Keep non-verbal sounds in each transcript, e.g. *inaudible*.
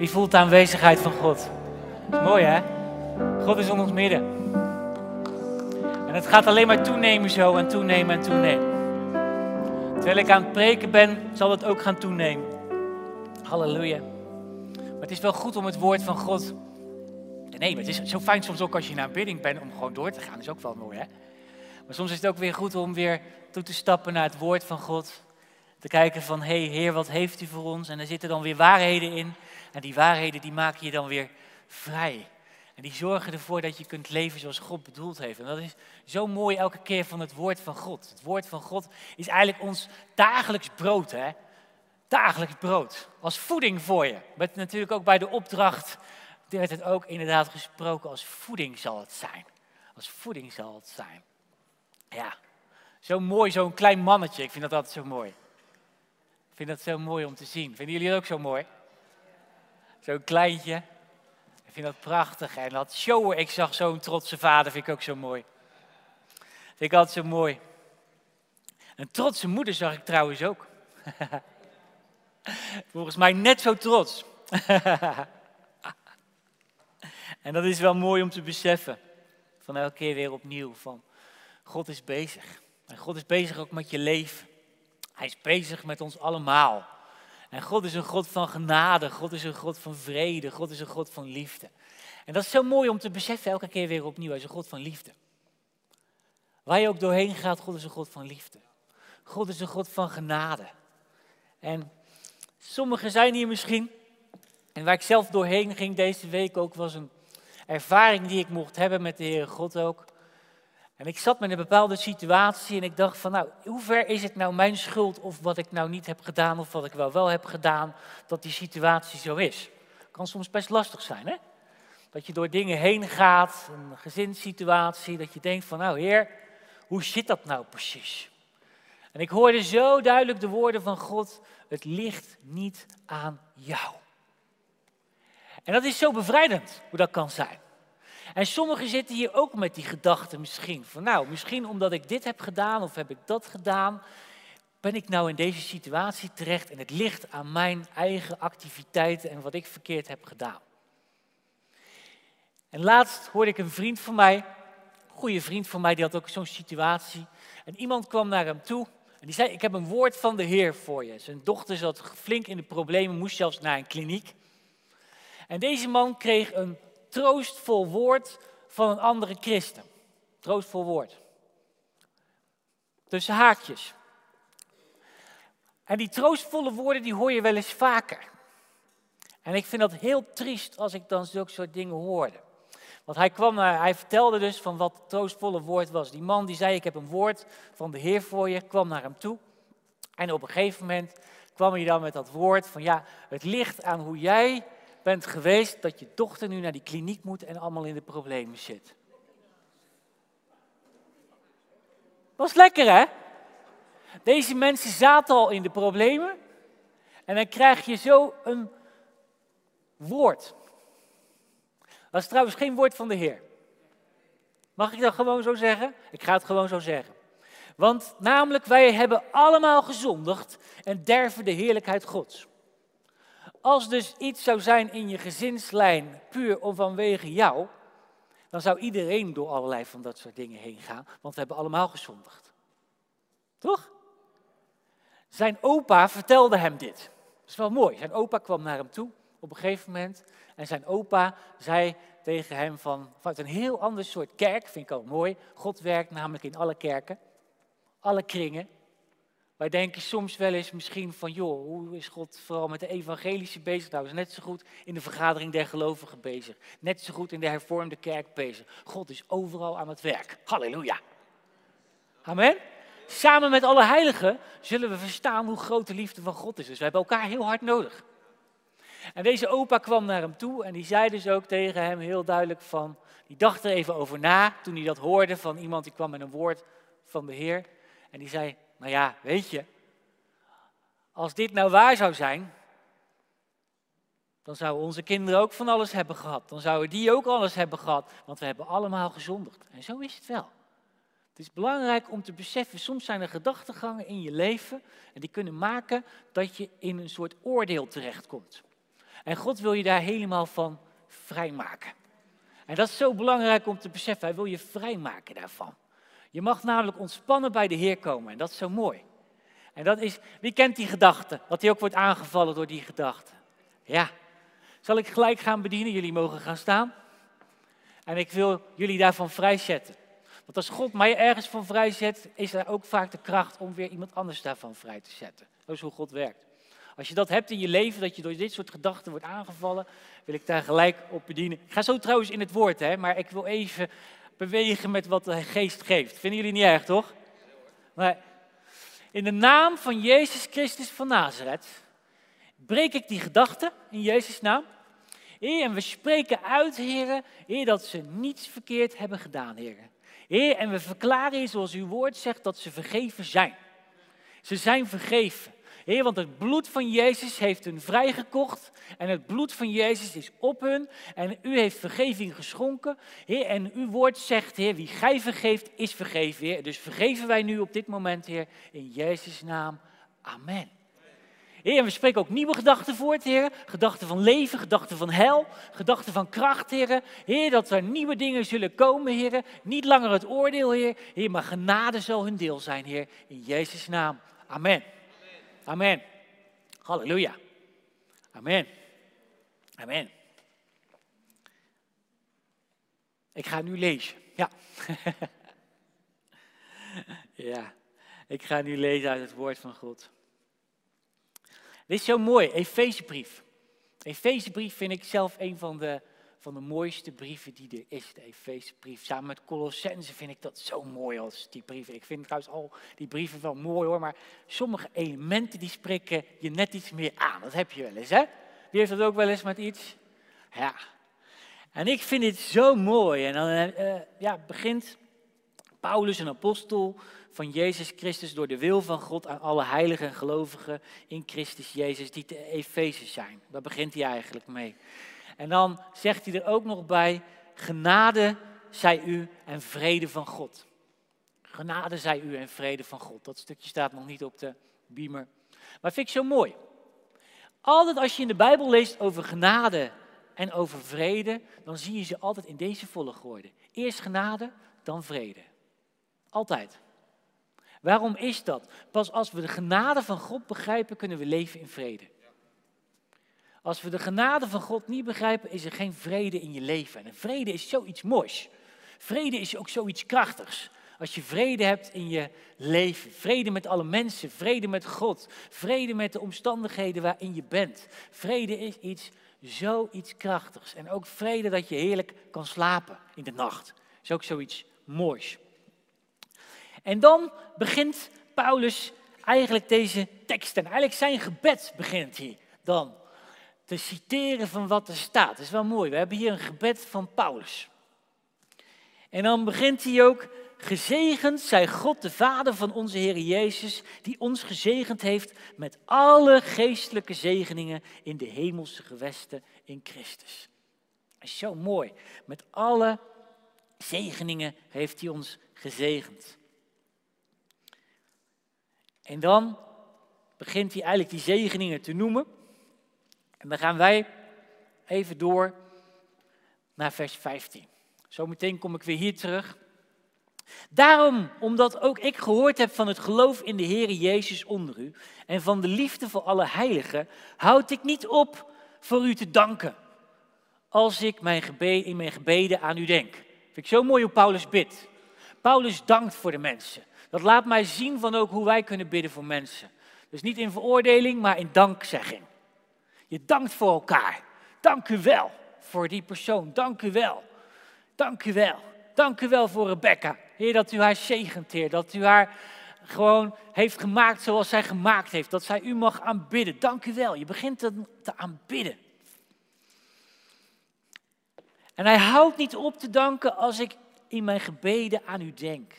Wie voelt de aanwezigheid van God? mooi hè? God is in ons midden. En het gaat alleen maar toenemen zo en toenemen en toenemen. Terwijl ik aan het preken ben, zal het ook gaan toenemen. Halleluja. Maar het is wel goed om het woord van God te nemen. Het is zo fijn soms ook als je naar bidding bent om gewoon door te gaan. Dat is ook wel mooi hè? Maar soms is het ook weer goed om weer toe te stappen naar het woord van God. Te kijken van, hé hey, Heer, wat heeft u voor ons? En er zitten dan weer waarheden in. En die waarheden die maken je dan weer vrij. En die zorgen ervoor dat je kunt leven zoals God bedoeld heeft. En dat is zo mooi elke keer van het woord van God. Het woord van God is eigenlijk ons dagelijks brood, hè? Dagelijks brood. Als voeding voor je. Met natuurlijk ook bij de opdracht werd het ook inderdaad gesproken als voeding zal het zijn. Als voeding zal het zijn. Ja, zo mooi, zo'n klein mannetje. Ik vind dat altijd zo mooi. Ik vind dat zo mooi om te zien. Vinden jullie dat ook zo mooi? Zo'n kleintje. Ik vind dat prachtig. En dat showen, ik zag zo'n trotse vader, vind ik ook zo mooi. Vind ik altijd zo mooi. Een trotse moeder zag ik trouwens ook. *laughs* Volgens mij net zo trots. *laughs* en dat is wel mooi om te beseffen. Van elke keer weer opnieuw. Van God is bezig. En God is bezig ook met je leven. Hij is bezig met ons allemaal. En God is een God van genade, God is een God van vrede, God is een God van liefde. En dat is zo mooi om te beseffen elke keer weer opnieuw. Hij is een God van liefde. Waar je ook doorheen gaat, God is een God van liefde. God is een God van genade. En sommigen zijn hier misschien, en waar ik zelf doorheen ging deze week ook, was een ervaring die ik mocht hebben met de Heere God ook. En ik zat met een bepaalde situatie en ik dacht van nou, hoe ver is het nou mijn schuld of wat ik nou niet heb gedaan of wat ik wel wel heb gedaan, dat die situatie zo is. Kan soms best lastig zijn hè. Dat je door dingen heen gaat, een gezinssituatie, dat je denkt van nou heer, hoe zit dat nou precies? En ik hoorde zo duidelijk de woorden van God, het ligt niet aan jou. En dat is zo bevrijdend hoe dat kan zijn. En sommigen zitten hier ook met die gedachten misschien. Van nou, misschien omdat ik dit heb gedaan of heb ik dat gedaan, ben ik nou in deze situatie terecht en het ligt aan mijn eigen activiteiten en wat ik verkeerd heb gedaan. En laatst hoorde ik een vriend van mij, een goede vriend van mij, die had ook zo'n situatie. En iemand kwam naar hem toe en die zei, ik heb een woord van de Heer voor je. Zijn dochter zat flink in de problemen, moest zelfs naar een kliniek. En deze man kreeg een troostvol woord van een andere christen. Troostvol woord. Tussen haakjes. En die troostvolle woorden die hoor je wel eens vaker. En ik vind dat heel triest als ik dan zulke soort dingen hoorde. Want hij, kwam hij vertelde dus van wat het troostvolle woord was. Die man die zei, ik heb een woord van de Heer voor je, kwam naar hem toe. En op een gegeven moment kwam hij dan met dat woord van ja, het ligt aan hoe jij bent geweest dat je dochter nu naar die kliniek moet en allemaal in de problemen zit. Was lekker hè? Deze mensen zaten al in de problemen en dan krijg je zo een woord. Dat is trouwens geen woord van de Heer. Mag ik dat gewoon zo zeggen? Ik ga het gewoon zo zeggen. Want namelijk, wij hebben allemaal gezondigd en derven de heerlijkheid Gods. Als dus iets zou zijn in je gezinslijn puur of vanwege jou, dan zou iedereen door allerlei van dat soort dingen heen gaan, want we hebben allemaal gezondigd. Toch? Zijn opa vertelde hem dit. Dat is wel mooi. Zijn opa kwam naar hem toe op een gegeven moment en zijn opa zei tegen hem van, vanuit een heel ander soort kerk, vind ik ook mooi. God werkt namelijk in alle kerken, alle kringen. Wij denken soms wel eens misschien van, joh, hoe is God vooral met de evangelische bezig? Nou, is net zo goed in de vergadering der gelovigen bezig. Net zo goed in de hervormde kerk bezig. God is overal aan het werk. Halleluja. Amen. Samen met alle heiligen zullen we verstaan hoe groot de liefde van God is. Dus we hebben elkaar heel hard nodig. En deze opa kwam naar hem toe en die zei dus ook tegen hem heel duidelijk van, die dacht er even over na toen hij dat hoorde van iemand die kwam met een woord van de Heer. En die zei, nou ja, weet je, als dit nou waar zou zijn, dan zouden onze kinderen ook van alles hebben gehad. Dan zouden die ook alles hebben gehad, want we hebben allemaal gezondigd. En zo is het wel. Het is belangrijk om te beseffen, soms zijn er gedachtegangen in je leven en die kunnen maken dat je in een soort oordeel terechtkomt. En God wil je daar helemaal van vrijmaken. En dat is zo belangrijk om te beseffen. Hij wil je vrijmaken daarvan. Je mag namelijk ontspannen bij de Heer komen. En dat is zo mooi. En dat is, wie kent die gedachte? Dat hij ook wordt aangevallen door die gedachte. Ja. Zal ik gelijk gaan bedienen? Jullie mogen gaan staan. En ik wil jullie daarvan vrijzetten. Want als God mij ergens van vrijzet, is er ook vaak de kracht om weer iemand anders daarvan vrij te zetten. Dat is hoe God werkt. Als je dat hebt in je leven, dat je door dit soort gedachten wordt aangevallen, wil ik daar gelijk op bedienen. Ik ga zo trouwens in het woord, hè, maar ik wil even bewegen met wat de geest geeft. Vinden jullie niet erg, toch? Maar in de naam van Jezus Christus van Nazareth breek ik die gedachten in Jezus' naam. Heer, en we spreken uit, heren, Heer, dat ze niets verkeerd hebben gedaan, heren. Heer, en we verklaren, zoals uw woord zegt, dat ze vergeven zijn. Ze zijn vergeven. Heer, want het bloed van Jezus heeft hun vrijgekocht. En het bloed van Jezus is op hun. En u heeft vergeving geschonken. Heer, en uw woord zegt, Heer, wie gij vergeeft, is vergeven, Heer. Dus vergeven wij nu op dit moment, Heer, in Jezus' naam. Amen. Heer, en we spreken ook nieuwe gedachten voort, Heer. Gedachten van leven, gedachten van hel, gedachten van kracht, Heer. Heer, dat er nieuwe dingen zullen komen, Heer. Niet langer het oordeel, Heer. Heer, maar genade zal hun deel zijn, Heer. In Jezus' naam. Amen. Amen. Halleluja. Amen. Amen. Ik ga nu lezen. Ja. *laughs* ja. Ik ga nu lezen uit het woord van God. Dit is zo mooi, Efezebrief. Efezebrief vind ik zelf een van de, van de mooiste brieven die er is, de Efezebrief. Samen met Colossense vind ik dat zo mooi als die brieven. Ik vind trouwens al die brieven wel mooi hoor, maar sommige elementen die spreken je net iets meer aan. Dat heb je wel eens, hè? Wie heeft dat ook wel eens met iets? Ja. En ik vind dit zo mooi. En dan uh, ja, begint Paulus, een apostel, van Jezus Christus door de wil van God aan alle heiligen en gelovigen in Christus Jezus die te Efeze zijn. Daar begint hij eigenlijk mee. En dan zegt hij er ook nog bij, genade zij u en vrede van God. Genade zij u en vrede van God. Dat stukje staat nog niet op de beamer. Maar vind ik zo mooi. Altijd als je in de Bijbel leest over genade en over vrede, dan zie je ze altijd in deze volgorde. Eerst genade, dan vrede. Altijd. Waarom is dat? Pas als we de genade van God begrijpen, kunnen we leven in vrede. Als we de genade van God niet begrijpen, is er geen vrede in je leven. En vrede is zoiets moois. Vrede is ook zoiets krachtigs. Als je vrede hebt in je leven, vrede met alle mensen, vrede met God, vrede met de omstandigheden waarin je bent. Vrede is iets, zoiets krachtigs. En ook vrede dat je heerlijk kan slapen in de nacht. Is ook zoiets moois. En dan begint Paulus eigenlijk deze tekst. En eigenlijk zijn gebed begint hij dan te citeren van wat er staat. Dat is wel mooi. We hebben hier een gebed van Paulus. En dan begint hij ook. Gezegend zij God, de Vader van onze Heer Jezus, die ons gezegend heeft met alle geestelijke zegeningen in de hemelse gewesten in Christus. Dat is zo mooi. Met alle zegeningen heeft hij ons gezegend. En dan begint hij eigenlijk die zegeningen te noemen. En dan gaan wij even door naar vers 15. Zometeen kom ik weer hier terug. Daarom, omdat ook ik gehoord heb van het geloof in de Heer Jezus onder u en van de liefde voor alle heiligen, houd ik niet op voor u te danken als ik mijn in mijn gebeden aan u denk. Vind ik zo mooi hoe Paulus bidt. Paulus dankt voor de mensen. Dat laat mij zien van ook hoe wij kunnen bidden voor mensen. Dus niet in veroordeling, maar in dankzegging. Je dankt voor elkaar. Dank u wel voor die persoon. Dank u wel. Dank u wel. Dank u wel voor Rebecca. Heer, dat u haar zegent, Heer. Dat u haar gewoon heeft gemaakt zoals zij gemaakt heeft. Dat zij u mag aanbidden. Dank u wel. Je begint te, te aanbidden. En hij houdt niet op te danken als ik in mijn gebeden aan u denk.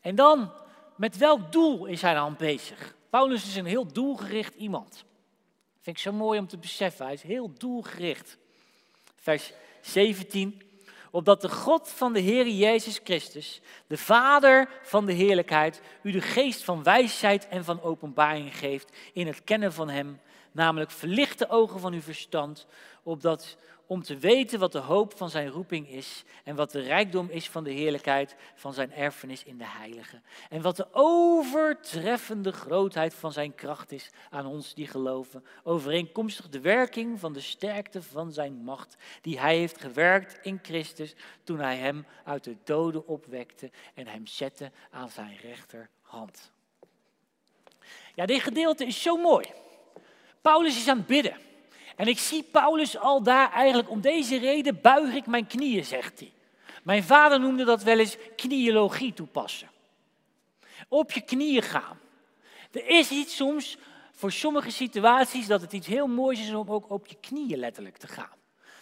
En dan, met welk doel is hij dan bezig? Paulus is een heel doelgericht iemand. Vind ik zo mooi om te beseffen. Hij is heel doelgericht. Vers 17. Opdat de God van de Heer Jezus Christus, de Vader van de heerlijkheid, u de geest van wijsheid en van openbaring geeft in het kennen van Hem, namelijk verlicht de ogen van uw verstand, opdat om te weten wat de hoop van zijn roeping is en wat de rijkdom is van de heerlijkheid van zijn erfenis in de heilige. En wat de overtreffende grootheid van zijn kracht is aan ons die geloven, overeenkomstig de werking van de sterkte van zijn macht, die hij heeft gewerkt in Christus toen hij hem uit de doden opwekte en hem zette aan zijn rechterhand. Ja, dit gedeelte is zo mooi. Paulus is aan het bidden. En ik zie Paulus al daar eigenlijk om deze reden buig ik mijn knieën, zegt hij. Mijn vader noemde dat wel eens kniologie toepassen. Op je knieën gaan. Er is iets soms voor sommige situaties dat het iets heel moois is om ook op je knieën letterlijk te gaan.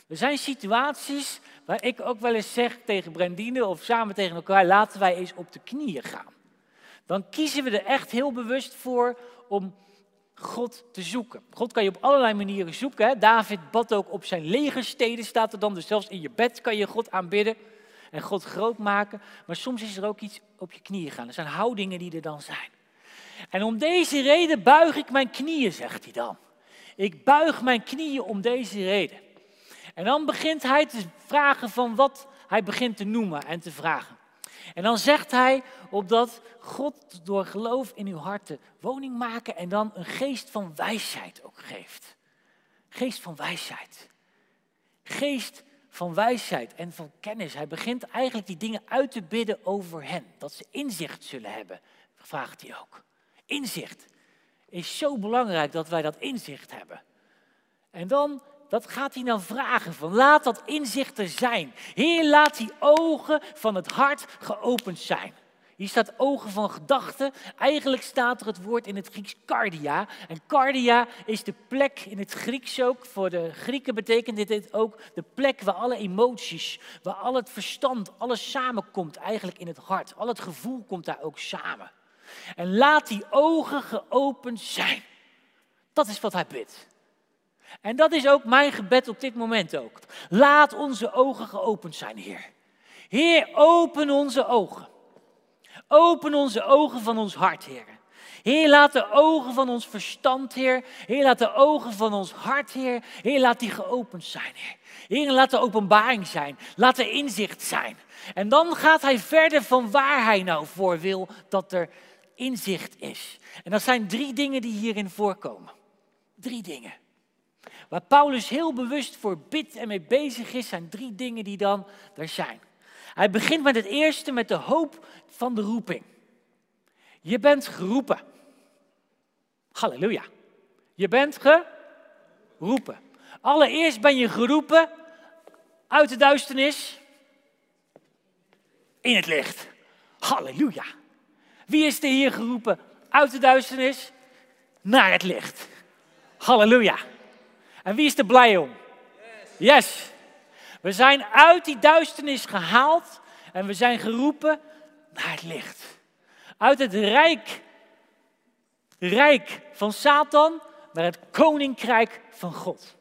Er zijn situaties waar ik ook wel eens zeg tegen Brandine of samen tegen elkaar, laten wij eens op de knieën gaan. Dan kiezen we er echt heel bewust voor om God te zoeken. God kan je op allerlei manieren zoeken. Hè? David bad ook op zijn legersteden, staat er dan. Dus zelfs in je bed kan je God aanbidden en God groot maken. Maar soms is er ook iets op je knieën gaan. Er zijn houdingen die er dan zijn. En om deze reden buig ik mijn knieën, zegt hij dan. Ik buig mijn knieën om deze reden. En dan begint hij te vragen van wat hij begint te noemen en te vragen. En dan zegt hij, opdat God door geloof in uw harten woning maken en dan een geest van wijsheid ook geeft. Geest van wijsheid. Geest van wijsheid en van kennis. Hij begint eigenlijk die dingen uit te bidden over hen. Dat ze inzicht zullen hebben, vraagt hij ook. Inzicht is zo belangrijk dat wij dat inzicht hebben. En dan dat gaat hij dan vragen. Van laat dat inzicht er zijn. Heer, laat die ogen van het hart geopend zijn. Hier staat ogen van gedachten. Eigenlijk staat er het woord in het Grieks cardia. En cardia is de plek in het Grieks ook. Voor de Grieken betekent dit ook de plek waar alle emoties, waar al het verstand, alles samenkomt eigenlijk in het hart. Al het gevoel komt daar ook samen. En laat die ogen geopend zijn. Dat is wat hij bidt. En dat is ook mijn gebed op dit moment ook. Laat onze ogen geopend zijn, Heer. Heer, open onze ogen. Open onze ogen van ons hart, Heer. Heer, laat de ogen van ons verstand, Heer. Heer, laat de ogen van ons hart, Heer. Heer, laat die geopend zijn, Heer. Heer, laat de openbaring zijn. Laat er inzicht zijn. En dan gaat hij verder van waar hij nou voor wil dat er inzicht is. En dat zijn drie dingen die hierin voorkomen. Drie dingen. Waar Paulus heel bewust voor bidt en mee bezig is, zijn drie dingen die dan er zijn. Hij begint met het eerste, met de hoop van de roeping. Je bent geroepen. Halleluja. Je bent geroepen. Allereerst ben je geroepen uit de duisternis in het licht. Halleluja. Wie is er hier geroepen uit de duisternis naar het licht? Halleluja. En wie is er blij om? Yes. We zijn uit die duisternis gehaald en we zijn geroepen naar het licht. Uit het rijk, rijk van Satan naar het koninkrijk van God.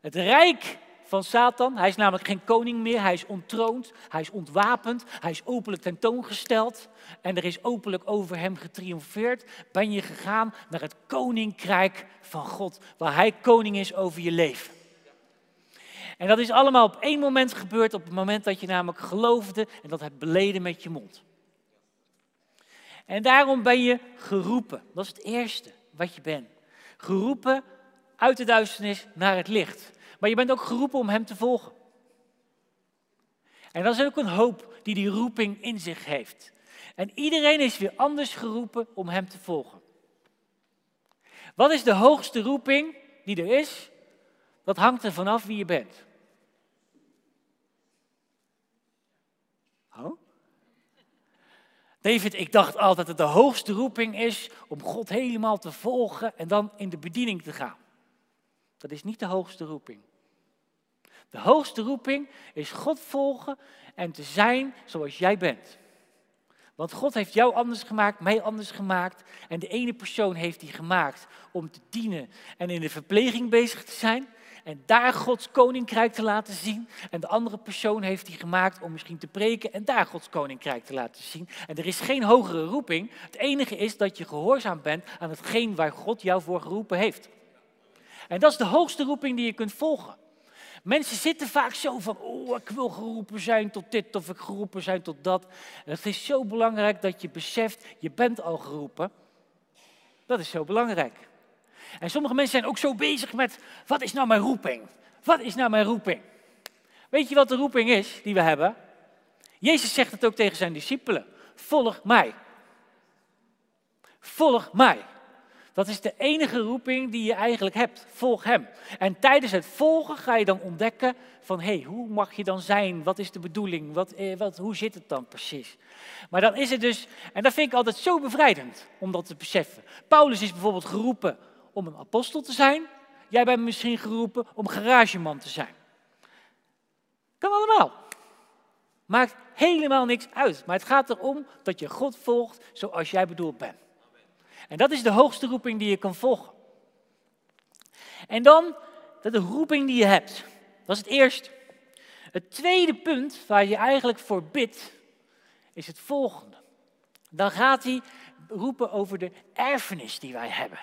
Het rijk van Satan, hij is namelijk geen koning meer, hij is ontroond, hij is ontwapend, hij is openlijk tentoongesteld en er is openlijk over hem getriomfeerd. Ben je gegaan naar het koninkrijk van God, waar hij koning is over je leven. En dat is allemaal op één moment gebeurd, op het moment dat je namelijk geloofde en dat hebt beleden met je mond. En daarom ben je geroepen. Dat is het eerste wat je bent. Geroepen uit de duisternis naar het licht. Maar je bent ook geroepen om Hem te volgen. En dat is ook een hoop die die roeping in zich heeft. En iedereen is weer anders geroepen om Hem te volgen. Wat is de hoogste roeping die er is? Dat hangt er vanaf wie je bent. Oh? David, ik dacht altijd dat de hoogste roeping is om God helemaal te volgen en dan in de bediening te gaan. Dat is niet de hoogste roeping. De hoogste roeping is God volgen en te zijn zoals jij bent. Want God heeft jou anders gemaakt, mij anders gemaakt. En de ene persoon heeft die gemaakt om te dienen en in de verpleging bezig te zijn. En daar Gods koninkrijk te laten zien. En de andere persoon heeft die gemaakt om misschien te preken en daar Gods koninkrijk te laten zien. En er is geen hogere roeping. Het enige is dat je gehoorzaam bent aan hetgeen waar God jou voor geroepen heeft. En dat is de hoogste roeping die je kunt volgen. Mensen zitten vaak zo van, oh, ik wil geroepen zijn tot dit of ik geroepen zijn tot dat. het is zo belangrijk dat je beseft, je bent al geroepen. Dat is zo belangrijk. En sommige mensen zijn ook zo bezig met, wat is nou mijn roeping? Wat is nou mijn roeping? Weet je wat de roeping is die we hebben? Jezus zegt het ook tegen zijn discipelen. Volg mij. Volg mij. Dat is de enige roeping die je eigenlijk hebt. Volg Hem. En tijdens het volgen ga je dan ontdekken van, hé, hey, hoe mag je dan zijn? Wat is de bedoeling? Wat, eh, wat, hoe zit het dan precies? Maar dan is het dus, en dat vind ik altijd zo bevrijdend om dat te beseffen. Paulus is bijvoorbeeld geroepen om een apostel te zijn. Jij bent misschien geroepen om garageman te zijn. Kan allemaal. Maakt helemaal niks uit. Maar het gaat erom dat je God volgt zoals jij bedoeld bent. En dat is de hoogste roeping die je kan volgen. En dan de roeping die je hebt. Dat is het eerste. Het tweede punt waar je eigenlijk voor bidt, is het volgende. Dan gaat hij roepen over de erfenis die wij hebben.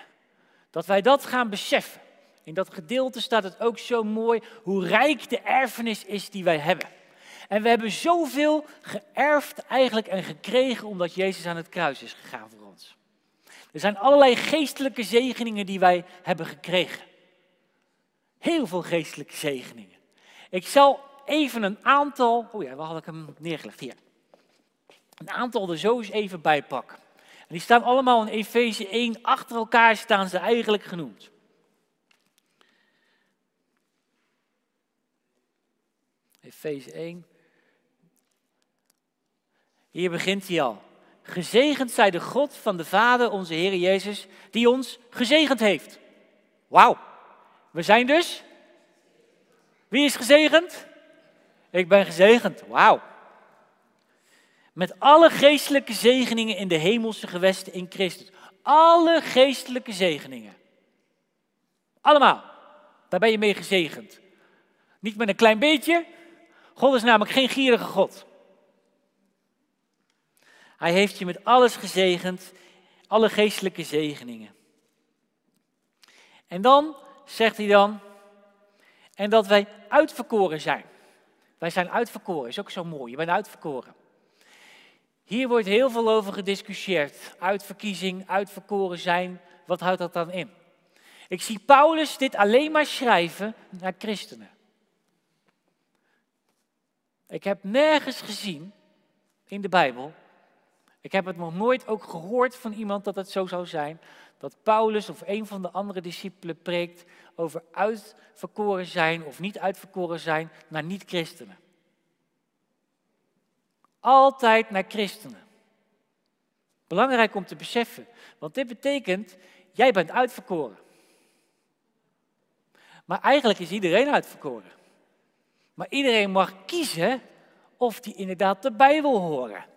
Dat wij dat gaan beseffen. In dat gedeelte staat het ook zo mooi hoe rijk de erfenis is die wij hebben. En we hebben zoveel geërfd eigenlijk en gekregen omdat Jezus aan het kruis is gegaan voor. Er zijn allerlei geestelijke zegeningen die wij hebben gekregen. Heel veel geestelijke zegeningen. Ik zal even een aantal, oh ja, waar had ik hem neergelegd? Hier. Een aantal er zo eens even bij pakken. En die staan allemaal in Efeze 1, achter elkaar staan ze eigenlijk genoemd. Efeze 1. Hier begint hij al. Gezegend zij de God van de Vader, onze Heer Jezus, die ons gezegend heeft. Wauw. We zijn dus. Wie is gezegend? Ik ben gezegend. Wauw. Met alle geestelijke zegeningen in de hemelse gewesten in Christus. Alle geestelijke zegeningen. Allemaal. Daar ben je mee gezegend. Niet met een klein beetje. God is namelijk geen gierige God. Hij heeft je met alles gezegend, alle geestelijke zegeningen. En dan zegt hij dan, en dat wij uitverkoren zijn. Wij zijn uitverkoren, is ook zo mooi, je bent uitverkoren. Hier wordt heel veel over gediscussieerd. Uitverkiezing, uitverkoren zijn, wat houdt dat dan in? Ik zie Paulus dit alleen maar schrijven naar christenen. Ik heb nergens gezien in de Bijbel ik heb het nog nooit ook gehoord van iemand dat het zo zou zijn. Dat Paulus of een van de andere discipelen preekt over uitverkoren zijn of niet uitverkoren zijn naar niet-christenen. Altijd naar christenen. Belangrijk om te beseffen, want dit betekent, jij bent uitverkoren. Maar eigenlijk is iedereen uitverkoren. Maar iedereen mag kiezen of die inderdaad erbij wil horen.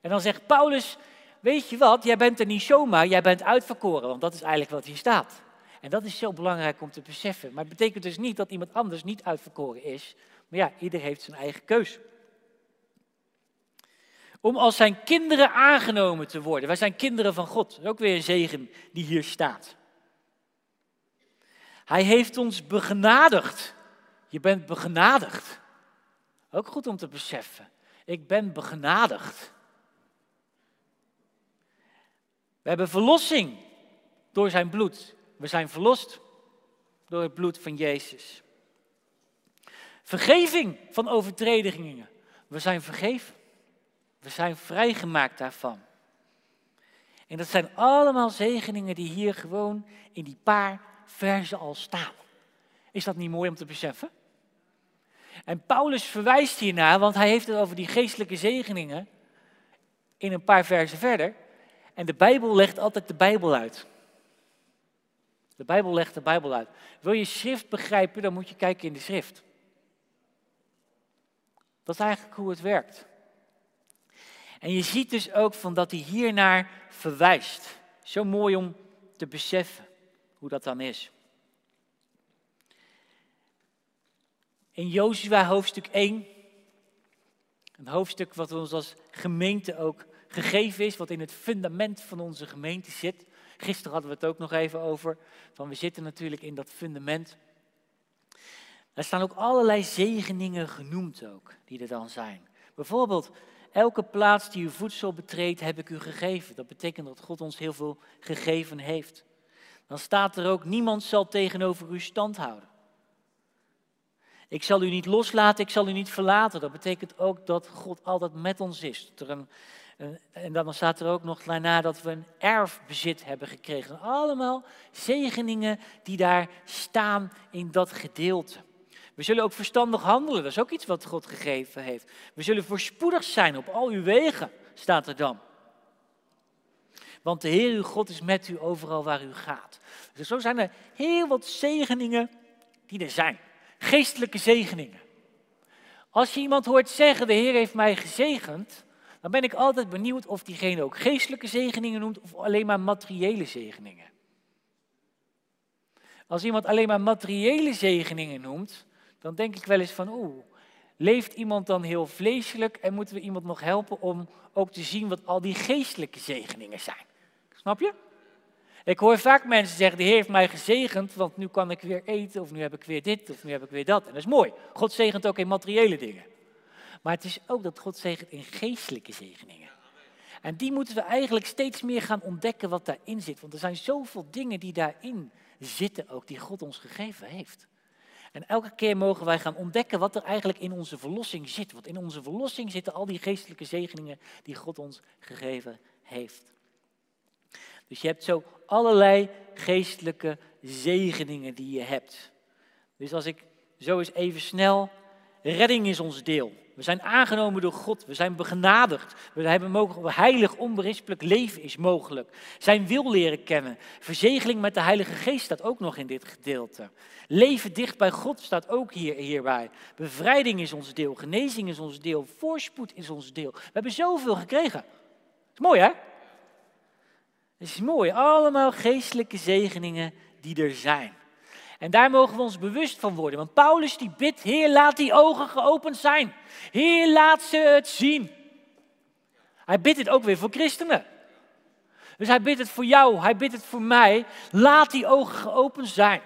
En dan zegt Paulus, weet je wat, jij bent er niet zomaar, jij bent uitverkoren, want dat is eigenlijk wat hier staat. En dat is zo belangrijk om te beseffen. Maar het betekent dus niet dat iemand anders niet uitverkoren is. Maar ja, ieder heeft zijn eigen keus. Om als zijn kinderen aangenomen te worden. Wij zijn kinderen van God. Dat is ook weer een zegen die hier staat. Hij heeft ons begenadigd. Je bent begenadigd. Ook goed om te beseffen. Ik ben begenadigd. We hebben verlossing door zijn bloed. We zijn verlost door het bloed van Jezus. Vergeving van overtredingen. We zijn vergeven. We zijn vrijgemaakt daarvan. En dat zijn allemaal zegeningen die hier gewoon in die paar versen al staan. Is dat niet mooi om te beseffen? En Paulus verwijst hiernaar, want hij heeft het over die geestelijke zegeningen in een paar versen verder. En de Bijbel legt altijd de Bijbel uit. De Bijbel legt de Bijbel uit. Wil je schrift begrijpen, dan moet je kijken in de schrift. Dat is eigenlijk hoe het werkt. En je ziet dus ook van dat hij hiernaar verwijst. Zo mooi om te beseffen hoe dat dan is. In Jozua hoofdstuk 1, een hoofdstuk wat ons als gemeente ook gegeven is, wat in het fundament van onze gemeente zit, Gisteren hadden we het ook nog even over, van we zitten natuurlijk in dat fundament. Er staan ook allerlei zegeningen genoemd ook, die er dan zijn. Bijvoorbeeld, elke plaats die uw voedsel betreedt, heb ik u gegeven. Dat betekent dat God ons heel veel gegeven heeft. Dan staat er ook, niemand zal tegenover u stand houden. Ik zal u niet loslaten, ik zal u niet verlaten. Dat betekent ook dat God altijd met ons is. Er een, en dan staat er ook nog daarna dat we een erfbezit hebben gekregen. Allemaal zegeningen die daar staan in dat gedeelte. We zullen ook verstandig handelen, dat is ook iets wat God gegeven heeft. We zullen voorspoedig zijn op al uw wegen, staat er dan. Want de Heer uw God is met u overal waar u gaat. Dus zo zijn er heel wat zegeningen die er zijn. Geestelijke zegeningen. Als je iemand hoort zeggen, de Heer heeft mij gezegend, dan ben ik altijd benieuwd of diegene ook geestelijke zegeningen noemt of alleen maar materiële zegeningen. Als iemand alleen maar materiële zegeningen noemt, dan denk ik wel eens van, oeh, leeft iemand dan heel vleeselijk en moeten we iemand nog helpen om ook te zien wat al die geestelijke zegeningen zijn? Snap je? Ik hoor vaak mensen zeggen, de Heer heeft mij gezegend, want nu kan ik weer eten, of nu heb ik weer dit, of nu heb ik weer dat. En dat is mooi. God zegent ook in materiële dingen. Maar het is ook dat God zegent in geestelijke zegeningen. En die moeten we eigenlijk steeds meer gaan ontdekken wat daarin zit. Want er zijn zoveel dingen die daarin zitten ook, die God ons gegeven heeft. En elke keer mogen wij gaan ontdekken wat er eigenlijk in onze verlossing zit. Want in onze verlossing zitten al die geestelijke zegeningen die God ons gegeven heeft. Dus je hebt zo allerlei geestelijke zegeningen die je hebt. Dus als ik zo eens even snel, redding is ons deel. We zijn aangenomen door God. We zijn begenadigd. We hebben mogelijk, heilig, onberispelijk leven is mogelijk. Zijn wil leren kennen. Verzegeling met de Heilige Geest staat ook nog in dit gedeelte. Leven dicht bij God staat ook hier, hierbij. Bevrijding is ons deel. Genezing is ons deel. Voorspoed is ons deel. We hebben zoveel gekregen. Is mooi, hè? Het is mooi. Allemaal geestelijke zegeningen die er zijn. En daar mogen we ons bewust van worden. Want Paulus die bidt, Heer laat die ogen geopend zijn. Heer laat ze het zien. Hij bidt het ook weer voor christenen. Dus hij bidt het voor jou, hij bidt het voor mij. Laat die ogen geopend zijn.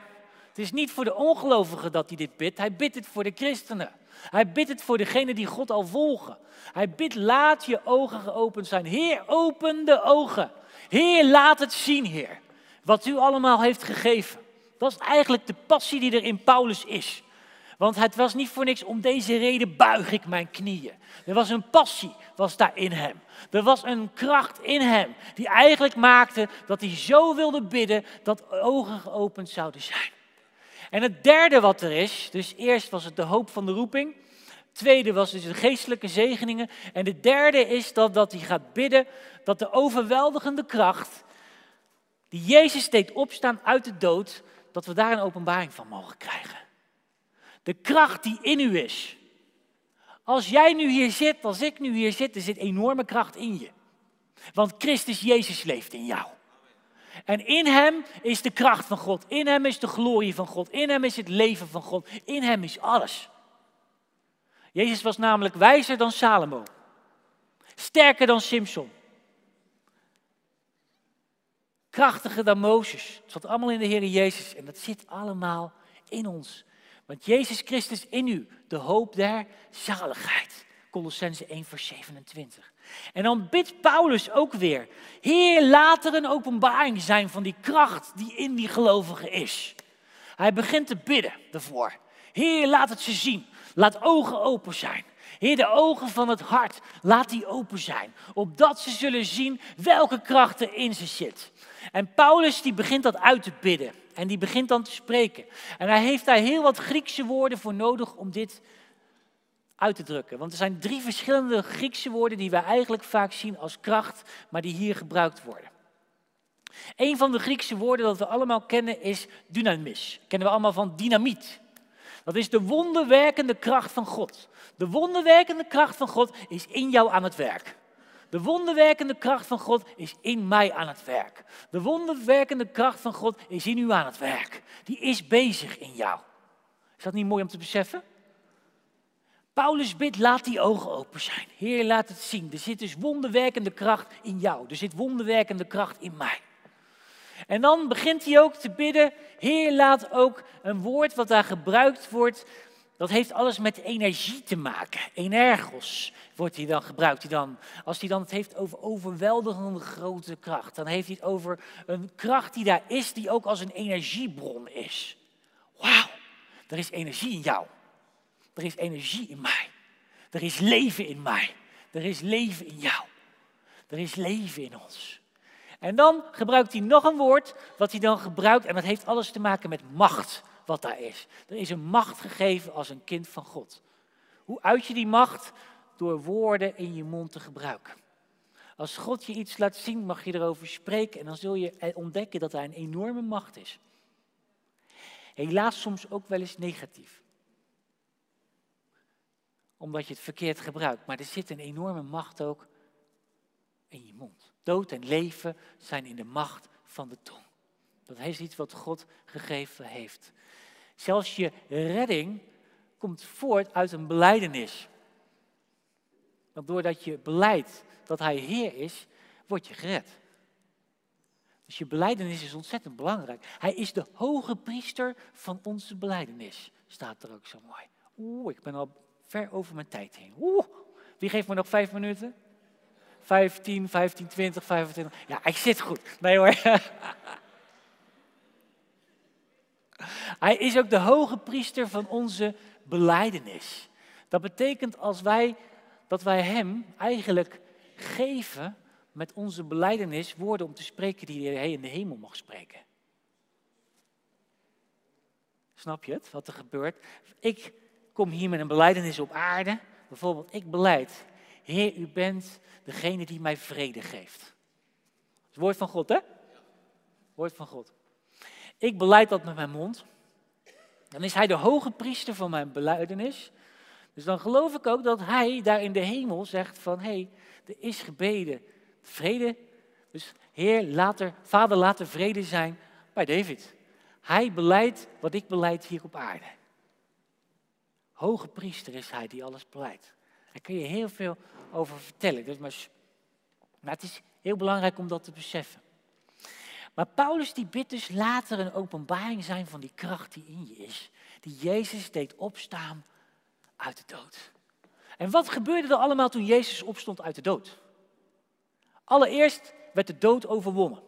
Het is niet voor de ongelovigen dat hij dit bidt, hij bidt het voor de christenen. Hij bidt het voor degenen die God al volgen. Hij bidt, laat je ogen geopend zijn. Heer, open de ogen. Heer, laat het zien, Heer. Wat u allemaal heeft gegeven. Dat is eigenlijk de passie die er in Paulus is. Want het was niet voor niks om deze reden buig ik mijn knieën. Er was een passie, was daar in hem. Er was een kracht in hem, die eigenlijk maakte dat hij zo wilde bidden dat ogen geopend zouden zijn. En het derde wat er is, dus eerst was het de hoop van de roeping. Tweede was dus de geestelijke zegeningen. En de derde is dat, dat hij gaat bidden dat de overweldigende kracht die Jezus deed opstaan uit de dood, dat we daar een openbaring van mogen krijgen. De kracht die in u is. Als jij nu hier zit, als ik nu hier zit, er zit enorme kracht in je. Want Christus Jezus leeft in jou. En in hem is de kracht van God. In hem is de glorie van God. In hem is het leven van God. In hem is alles. Jezus was namelijk wijzer dan Salomo. Sterker dan Simson. Krachtiger dan Mozes. Het zat allemaal in de Heer Jezus. En dat zit allemaal in ons. Want Jezus Christus in u, de hoop der zaligheid. Colossense 1 vers 27. En dan bidt Paulus ook weer. Heer, laat er een openbaring zijn van die kracht die in die gelovigen is. Hij begint te bidden ervoor. Heer, laat het ze zien. Laat ogen open zijn. Heer, de ogen van het hart, laat die open zijn. Opdat ze zullen zien welke kracht er in ze zit. En Paulus die begint dat uit te bidden. En die begint dan te spreken. En hij heeft daar heel wat Griekse woorden voor nodig om dit uit te drukken. Want er zijn drie verschillende Griekse woorden die wij eigenlijk vaak zien als kracht, maar die hier gebruikt worden. Een van de Griekse woorden dat we allemaal kennen is dynamis. Kennen we allemaal van dynamiet. Dat is de wonderwerkende kracht van God. De wonderwerkende kracht van God is in jou aan het werk. De wonderwerkende kracht van God is in mij aan het werk. De wonderwerkende kracht van God is in u aan het werk. Die is bezig in jou. Is dat niet mooi om te beseffen? Paulus bidt, laat die ogen open zijn. Heer, laat het zien. Er zit dus wonderwerkende kracht in jou. Er zit wonderwerkende kracht in mij. En dan begint hij ook te bidden, Heer, laat ook een woord wat daar gebruikt wordt, dat heeft alles met energie te maken. Energos wordt hij dan, gebruikt hij dan. Als hij dan het heeft over overweldigende grote kracht, dan heeft hij het over een kracht die daar is, die ook als een energiebron is. Wauw, er is energie in jou. Er is energie in mij. Er is leven in mij. Er is leven in jou. Er is leven in ons. En dan gebruikt hij nog een woord wat hij dan gebruikt en dat heeft alles te maken met macht wat daar is. Er is een macht gegeven als een kind van God. Hoe uit je die macht? Door woorden in je mond te gebruiken. Als God je iets laat zien, mag je erover spreken en dan zul je ontdekken dat hij een enorme macht is. Helaas soms ook wel eens negatief. Omdat je het verkeerd gebruikt. Maar er zit een enorme macht ook in je mond. Dood en leven zijn in de macht van de tong. Dat is iets wat God gegeven heeft. Zelfs je redding komt voort uit een beleidenis. Want doordat je beleidt dat Hij Heer is, word je gered. Dus je beleidenis is ontzettend belangrijk. Hij is de hoge priester van onze beleidenis, staat er ook zo mooi. Oeh, ik ben al ver over mijn tijd heen. Oeh, wie geeft me nog vijf minuten? 15, 15, 20, 25. Ja, ik zit goed. Nee hoor. *laughs* Hij is ook de hoge priester van onze beleidenis. Dat betekent als wij, dat wij hem eigenlijk geven met onze beleidenis woorden om te spreken die hij in de hemel mag spreken. Snap je het, wat er gebeurt? Ik kom hier met een beleidenis op aarde. Bijvoorbeeld, ik beleid, Heer, u bent degene die mij vrede geeft. Het woord van God, hè? Woord van God. Ik beleid dat met mijn mond. Dan is hij de hoge priester van mijn beleidenis. Dus dan geloof ik ook dat hij daar in de hemel zegt van, hé, hey, er is gebeden, vrede. Dus Heer, laat er, Vader, laat er vrede zijn bij David. Hij beleidt wat ik beleid hier op aarde. Hoge priester is hij die alles beleidt. Daar kun je heel veel over vertellen. Dus maar, maar het is heel belangrijk om dat te beseffen. Maar Paulus die bidt dus later een openbaring zijn van die kracht die in je is. Die Jezus deed opstaan uit de dood. En wat gebeurde er allemaal toen Jezus opstond uit de dood? Allereerst werd de dood overwonnen.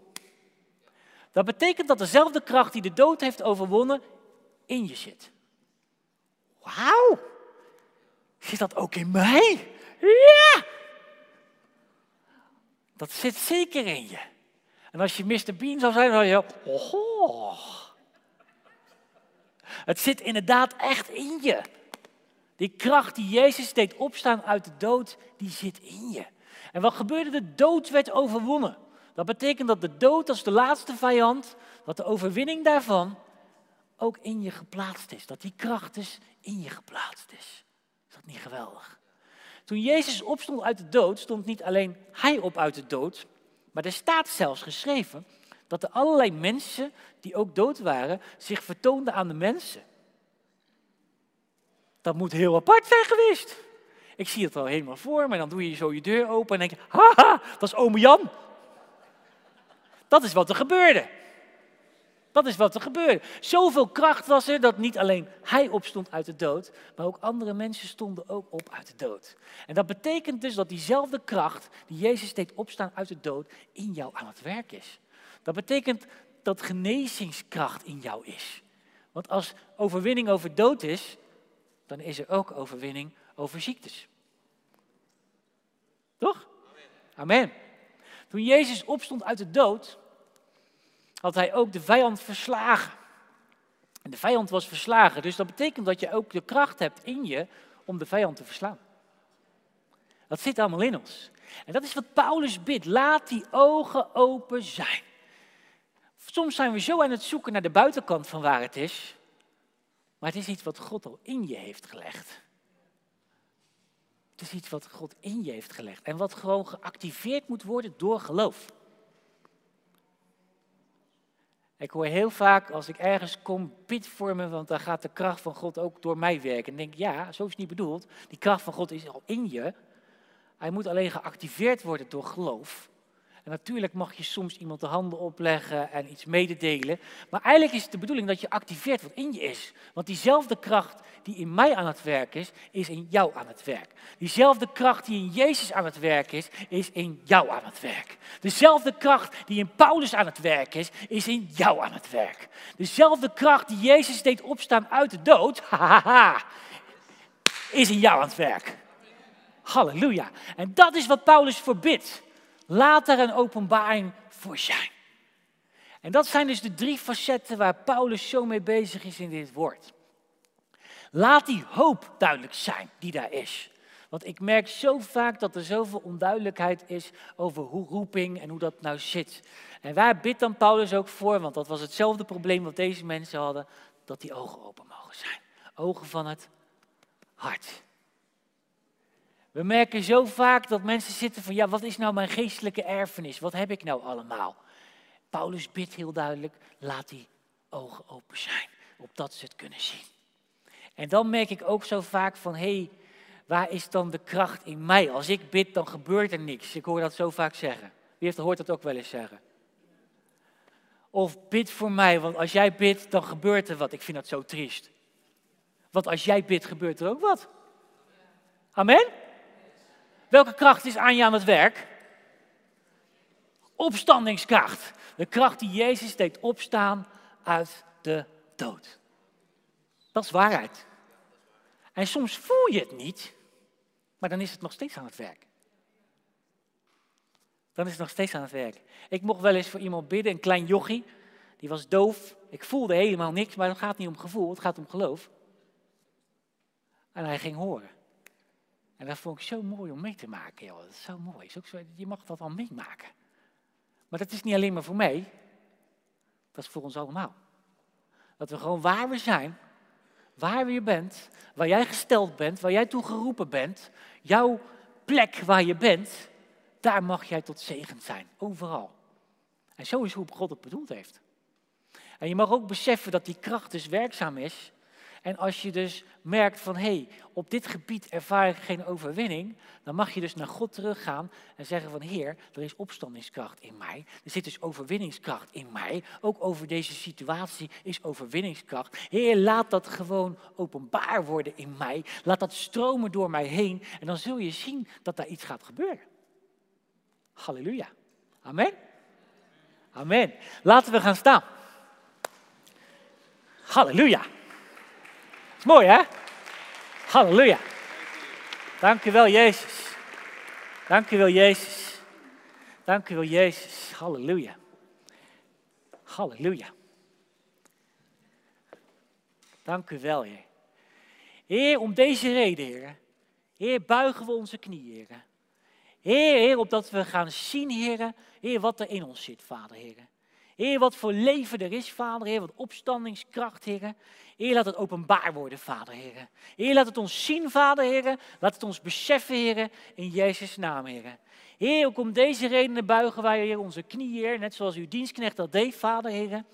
Dat betekent dat dezelfde kracht die de dood heeft overwonnen in je zit. Wauw! Zit dat ook in mij? Ja! Dat zit zeker in je. En als je Mr. Bean zou zijn, dan zou je, oh, Het zit inderdaad echt in je. Die kracht die Jezus deed opstaan uit de dood, die zit in je. En wat gebeurde? De dood werd overwonnen. Dat betekent dat de dood als de laatste vijand, dat de overwinning daarvan ook in je geplaatst is. Dat die kracht dus in je geplaatst is. Niet geweldig? Toen Jezus opstond uit de dood, stond niet alleen hij op uit de dood, maar er staat zelfs geschreven dat er allerlei mensen die ook dood waren, zich vertoonden aan de mensen. Dat moet heel apart zijn geweest. Ik zie het al helemaal voor me. Dan doe je zo je deur open en denk je, haha, dat is ome Jan. Dat is wat er gebeurde. Dat is wat er gebeurde. Zoveel kracht was er dat niet alleen hij opstond uit de dood, maar ook andere mensen stonden ook op uit de dood. En dat betekent dus dat diezelfde kracht die Jezus deed opstaan uit de dood in jou aan het werk is. Dat betekent dat genezingskracht in jou is. Want als overwinning over dood is, dan is er ook overwinning over ziektes. Toch? Amen. Toen Jezus opstond uit de dood, had hij ook de vijand verslagen. En de vijand was verslagen, dus dat betekent dat je ook de kracht hebt in je om de vijand te verslaan. Dat zit allemaal in ons. En dat is wat Paulus bidt. Laat die ogen open zijn. Soms zijn we zo aan het zoeken naar de buitenkant van waar het is. Maar het is iets wat God al in je heeft gelegd. Het is iets wat God in je heeft gelegd. En wat gewoon geactiveerd moet worden door geloof. Ik hoor heel vaak als ik ergens kom, pit vormen, want dan gaat de kracht van God ook door mij werken. En denk ja, zo is het niet bedoeld. Die kracht van God is al in je. Hij moet alleen geactiveerd worden door geloof. En natuurlijk mag je soms iemand de handen opleggen en iets mededelen. Maar eigenlijk is het de bedoeling dat je activeert wat in je is. Want diezelfde kracht die in mij aan het werk is, is in jou aan het werk. Diezelfde kracht die in Jezus aan het werk is, is in jou aan het werk. Dezelfde kracht die in Paulus aan het werk is, is in jou aan het werk. Dezelfde kracht die Jezus deed opstaan uit de dood, *laughs* is in jou aan het werk. Halleluja. En dat is wat Paulus voorbidt. Laat er een openbaring voor zijn. En dat zijn dus de drie facetten waar Paulus zo mee bezig is in dit woord. Laat die hoop duidelijk zijn die daar is. Want ik merk zo vaak dat er zoveel onduidelijkheid is over hoe roeping en hoe dat nou zit. En waar bidt dan Paulus ook voor? Want dat was hetzelfde probleem wat deze mensen hadden, dat die ogen open mogen zijn. Ogen van het hart. We merken zo vaak dat mensen zitten van, ja, wat is nou mijn geestelijke erfenis? Wat heb ik nou allemaal? Paulus bidt heel duidelijk, laat die ogen open zijn, opdat ze het kunnen zien. En dan merk ik ook zo vaak van, hé, hey, waar is dan de kracht in mij? Als ik bid, dan gebeurt er niks. Ik hoor dat zo vaak zeggen. Wie heeft, hoort dat ook wel eens zeggen? Of bid voor mij, want als jij bidt, dan gebeurt er wat. Ik vind dat zo triest. Want als jij bidt, gebeurt er ook wat. Amen? Welke kracht is aan je aan het werk? Opstandingskracht. De kracht die Jezus deed opstaan uit de dood. Dat is waarheid. En soms voel je het niet, maar dan is het nog steeds aan het werk. Dan is het nog steeds aan het werk. Ik mocht wel eens voor iemand bidden, een klein jochie. Die was doof. Ik voelde helemaal niks, maar het gaat niet om gevoel, het gaat om geloof. En hij ging horen. En dat vond ik zo mooi om mee te maken. Joh. Dat is zo mooi. Je mag dat al meemaken. Maar dat is niet alleen maar voor mij. Dat is voor ons allemaal. Dat we gewoon waar we zijn, waar je bent, waar jij gesteld bent, waar jij toe geroepen bent, jouw plek waar je bent, daar mag jij tot zegen zijn. Overal. En zo is hoe God het bedoeld heeft. En je mag ook beseffen dat die kracht dus werkzaam is en als je dus merkt van hé, hey, op dit gebied ervaar ik geen overwinning, dan mag je dus naar God teruggaan en zeggen van Heer, er is opstandingskracht in mij. Er zit dus overwinningskracht in mij. Ook over deze situatie is overwinningskracht. Heer, laat dat gewoon openbaar worden in mij. Laat dat stromen door mij heen en dan zul je zien dat daar iets gaat gebeuren. Halleluja. Amen. Amen. Laten we gaan staan. Halleluja. Mooi hè? Halleluja. Dank u wel, Jezus. Dank u wel, Jezus. Dank u wel, Jezus. Halleluja. Halleluja. Dank u wel, Heer. Heer, om deze reden, Heer. Heer, buigen we onze knieën, Heer. Heer, Heer, opdat we gaan zien, Heer, Heer, wat er in ons zit, Vader, Heer. Heer, wat voor leven er is, Vader, Heer, wat opstandingskracht, Heer. Heer, laat het openbaar worden, Vader, Heer. Heer, laat het ons zien, Vader, Heer. Laat het ons beseffen, Heer, in Jezus' naam, Heer. Heer, ook om deze redenen buigen wij, Heer, onze knieën, Heer, net zoals uw dienstknecht dat deed, Vader, Heer.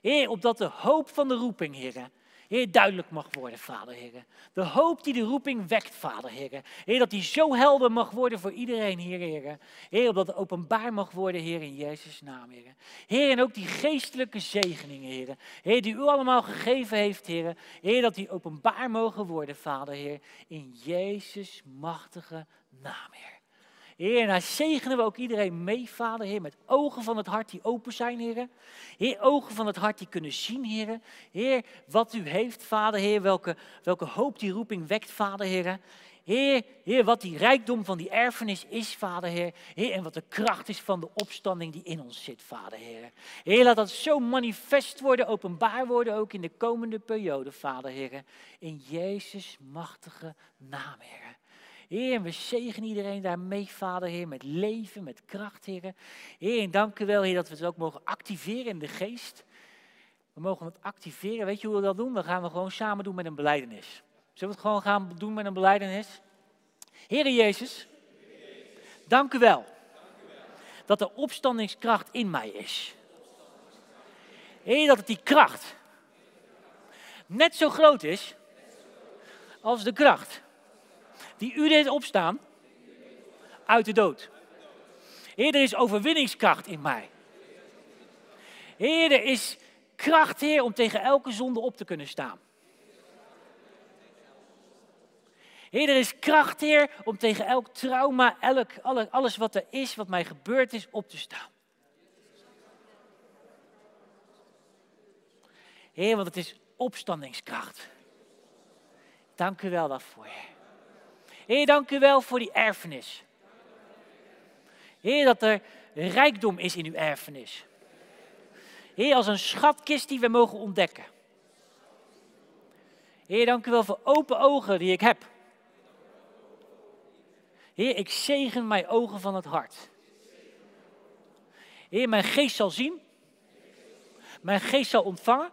Heer, opdat de hoop van de roeping, Heer, Heer, duidelijk mag worden, Vader, Heer. De hoop die de roeping wekt, Vader, Heer. Heer, dat die zo helder mag worden voor iedereen, Heer, Heer. Heer, opdat het openbaar mag worden, Heer, in Jezus' naam, Heer. Heer, en ook die geestelijke zegeningen, Heer. Heer, die u allemaal gegeven heeft, Heer. Heer, dat die openbaar mogen worden, Vader, Heer. In Jezus' machtige naam, Heer. Heer, en daar zegenen we ook iedereen mee, Vader, Heer, met ogen van het hart die open zijn, Heer. Heer, ogen van het hart die kunnen zien, Heer. Heer, wat u heeft, Vader, Heer, welke, welke hoop die roeping wekt, Vader, Heer. Heer, Heer, wat die rijkdom van die erfenis is, Vader, Heer. Heer, en wat de kracht is van de opstanding die in ons zit, Vader, Heer. Heer, laat dat zo manifest worden, openbaar worden, ook in de komende periode, Vader, Heer. In Jezus' machtige naam, Heer. Heer, we zegenen iedereen daarmee, Vader, Heer, met leven, met kracht, Heer. Heer, en dank u wel, Heer, dat we het ook mogen activeren in de geest. We mogen het activeren. Weet je hoe we dat doen? Dat gaan we gewoon samen doen met een beleidenis. Zullen we het gewoon gaan doen met een beleidenis? Heer Jezus, dank u wel dat de opstandingskracht in mij is. Heer, dat het die kracht net zo groot is als de kracht die u deed opstaan uit de dood. Heer, er is overwinningskracht in mij. Heer, er is kracht, Heer, om tegen elke zonde op te kunnen staan. Heer, er is kracht, Heer, om tegen elk trauma, elk, alles wat er is, wat mij gebeurd is, op te staan. Heer, want het is opstandingskracht. Dank u wel daarvoor. Heer, dank u wel voor die erfenis. Heer, dat er rijkdom is in uw erfenis. Heer, als een schatkist die we mogen ontdekken. Heer, dank u wel voor open ogen die ik heb. Heer, ik zegen mijn ogen van het hart. Heer, mijn geest zal zien. Mijn geest zal ontvangen.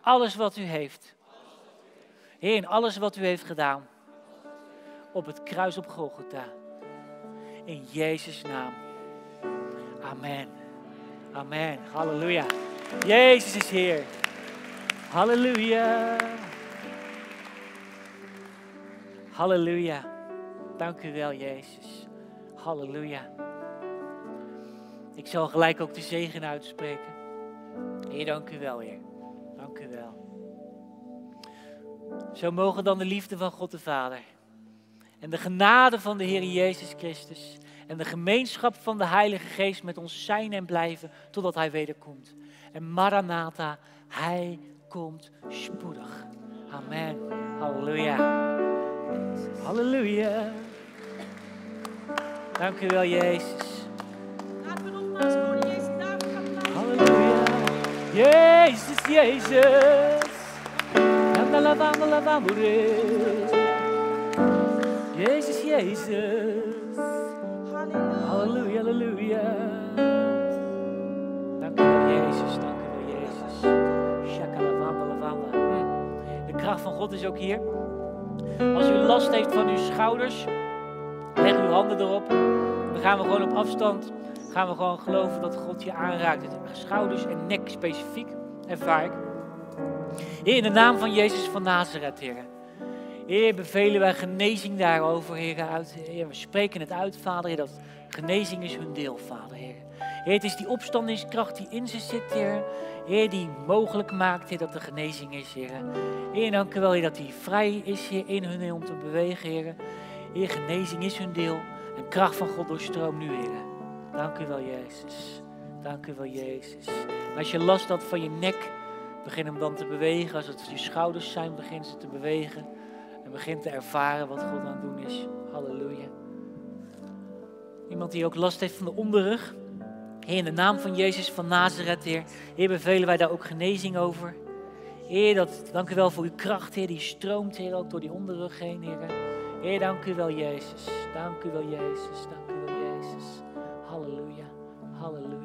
Alles wat u heeft. Heer, in alles wat u heeft gedaan. Op het kruis op Golgotha. In Jezus' naam. Amen. Amen. Halleluja. Jezus is Heer. Halleluja. Halleluja. Dank u wel, Jezus. Halleluja. Ik zal gelijk ook de zegen uitspreken. Heer, dank u wel, Heer. Dank u wel. Zo mogen dan de liefde van God de Vader en de genade van de Heer Jezus Christus en de gemeenschap van de Heilige Geest met ons zijn en blijven totdat Hij wederkomt. En Maranatha, Hij komt spoedig. Amen. Halleluja. Halleluja. Dank u wel, Jezus. Laten Jezus Halleluja. Jezus, Jezus. Jezus, Jezus. Halleluja. Halleluja. Dank u wel, Jezus. Dank u wel, Jezus. Hm. De kracht van God is ook hier. Als u last heeft van uw schouders, leg uw handen erop. Dan gaan we gewoon op afstand, gaan we gewoon geloven dat God je aanraakt. Schouders en nek specifiek, ervaar ik. In de naam van Jezus van Nazareth, Heer. Heer, bevelen wij genezing daarover, Heer. Heer, we spreken het uit, Vader, Heer, dat genezing is hun deel, Vader, Heer. Het is die opstandingskracht die in ze zit, Heer. Heer, die mogelijk maakt, dat er genezing is, Heer. Heer, dank u wel, dat die vrij is, Heer, in hun om te bewegen, Heer. Heer, genezing is hun deel. En kracht van God doorstroomt nu, Heer. Dank u wel, Jezus. Dank u wel, Jezus. Als je last had van je nek, begin hem dan te bewegen. Als het je schouders zijn, begin ze te bewegen. En begint te ervaren wat God aan het doen is. Halleluja. Iemand die ook last heeft van de onderrug. Heer, in de naam van Jezus van Nazareth, Heer. Heer, bevelen wij daar ook genezing over. Heer, dat, dank u wel voor uw kracht, Heer. Die stroomt, Heer, ook door die onderrug heen, Heer. Heer, dank u wel, Jezus. Dank u wel, Jezus. Dank u wel, Jezus. Halleluja. Halleluja.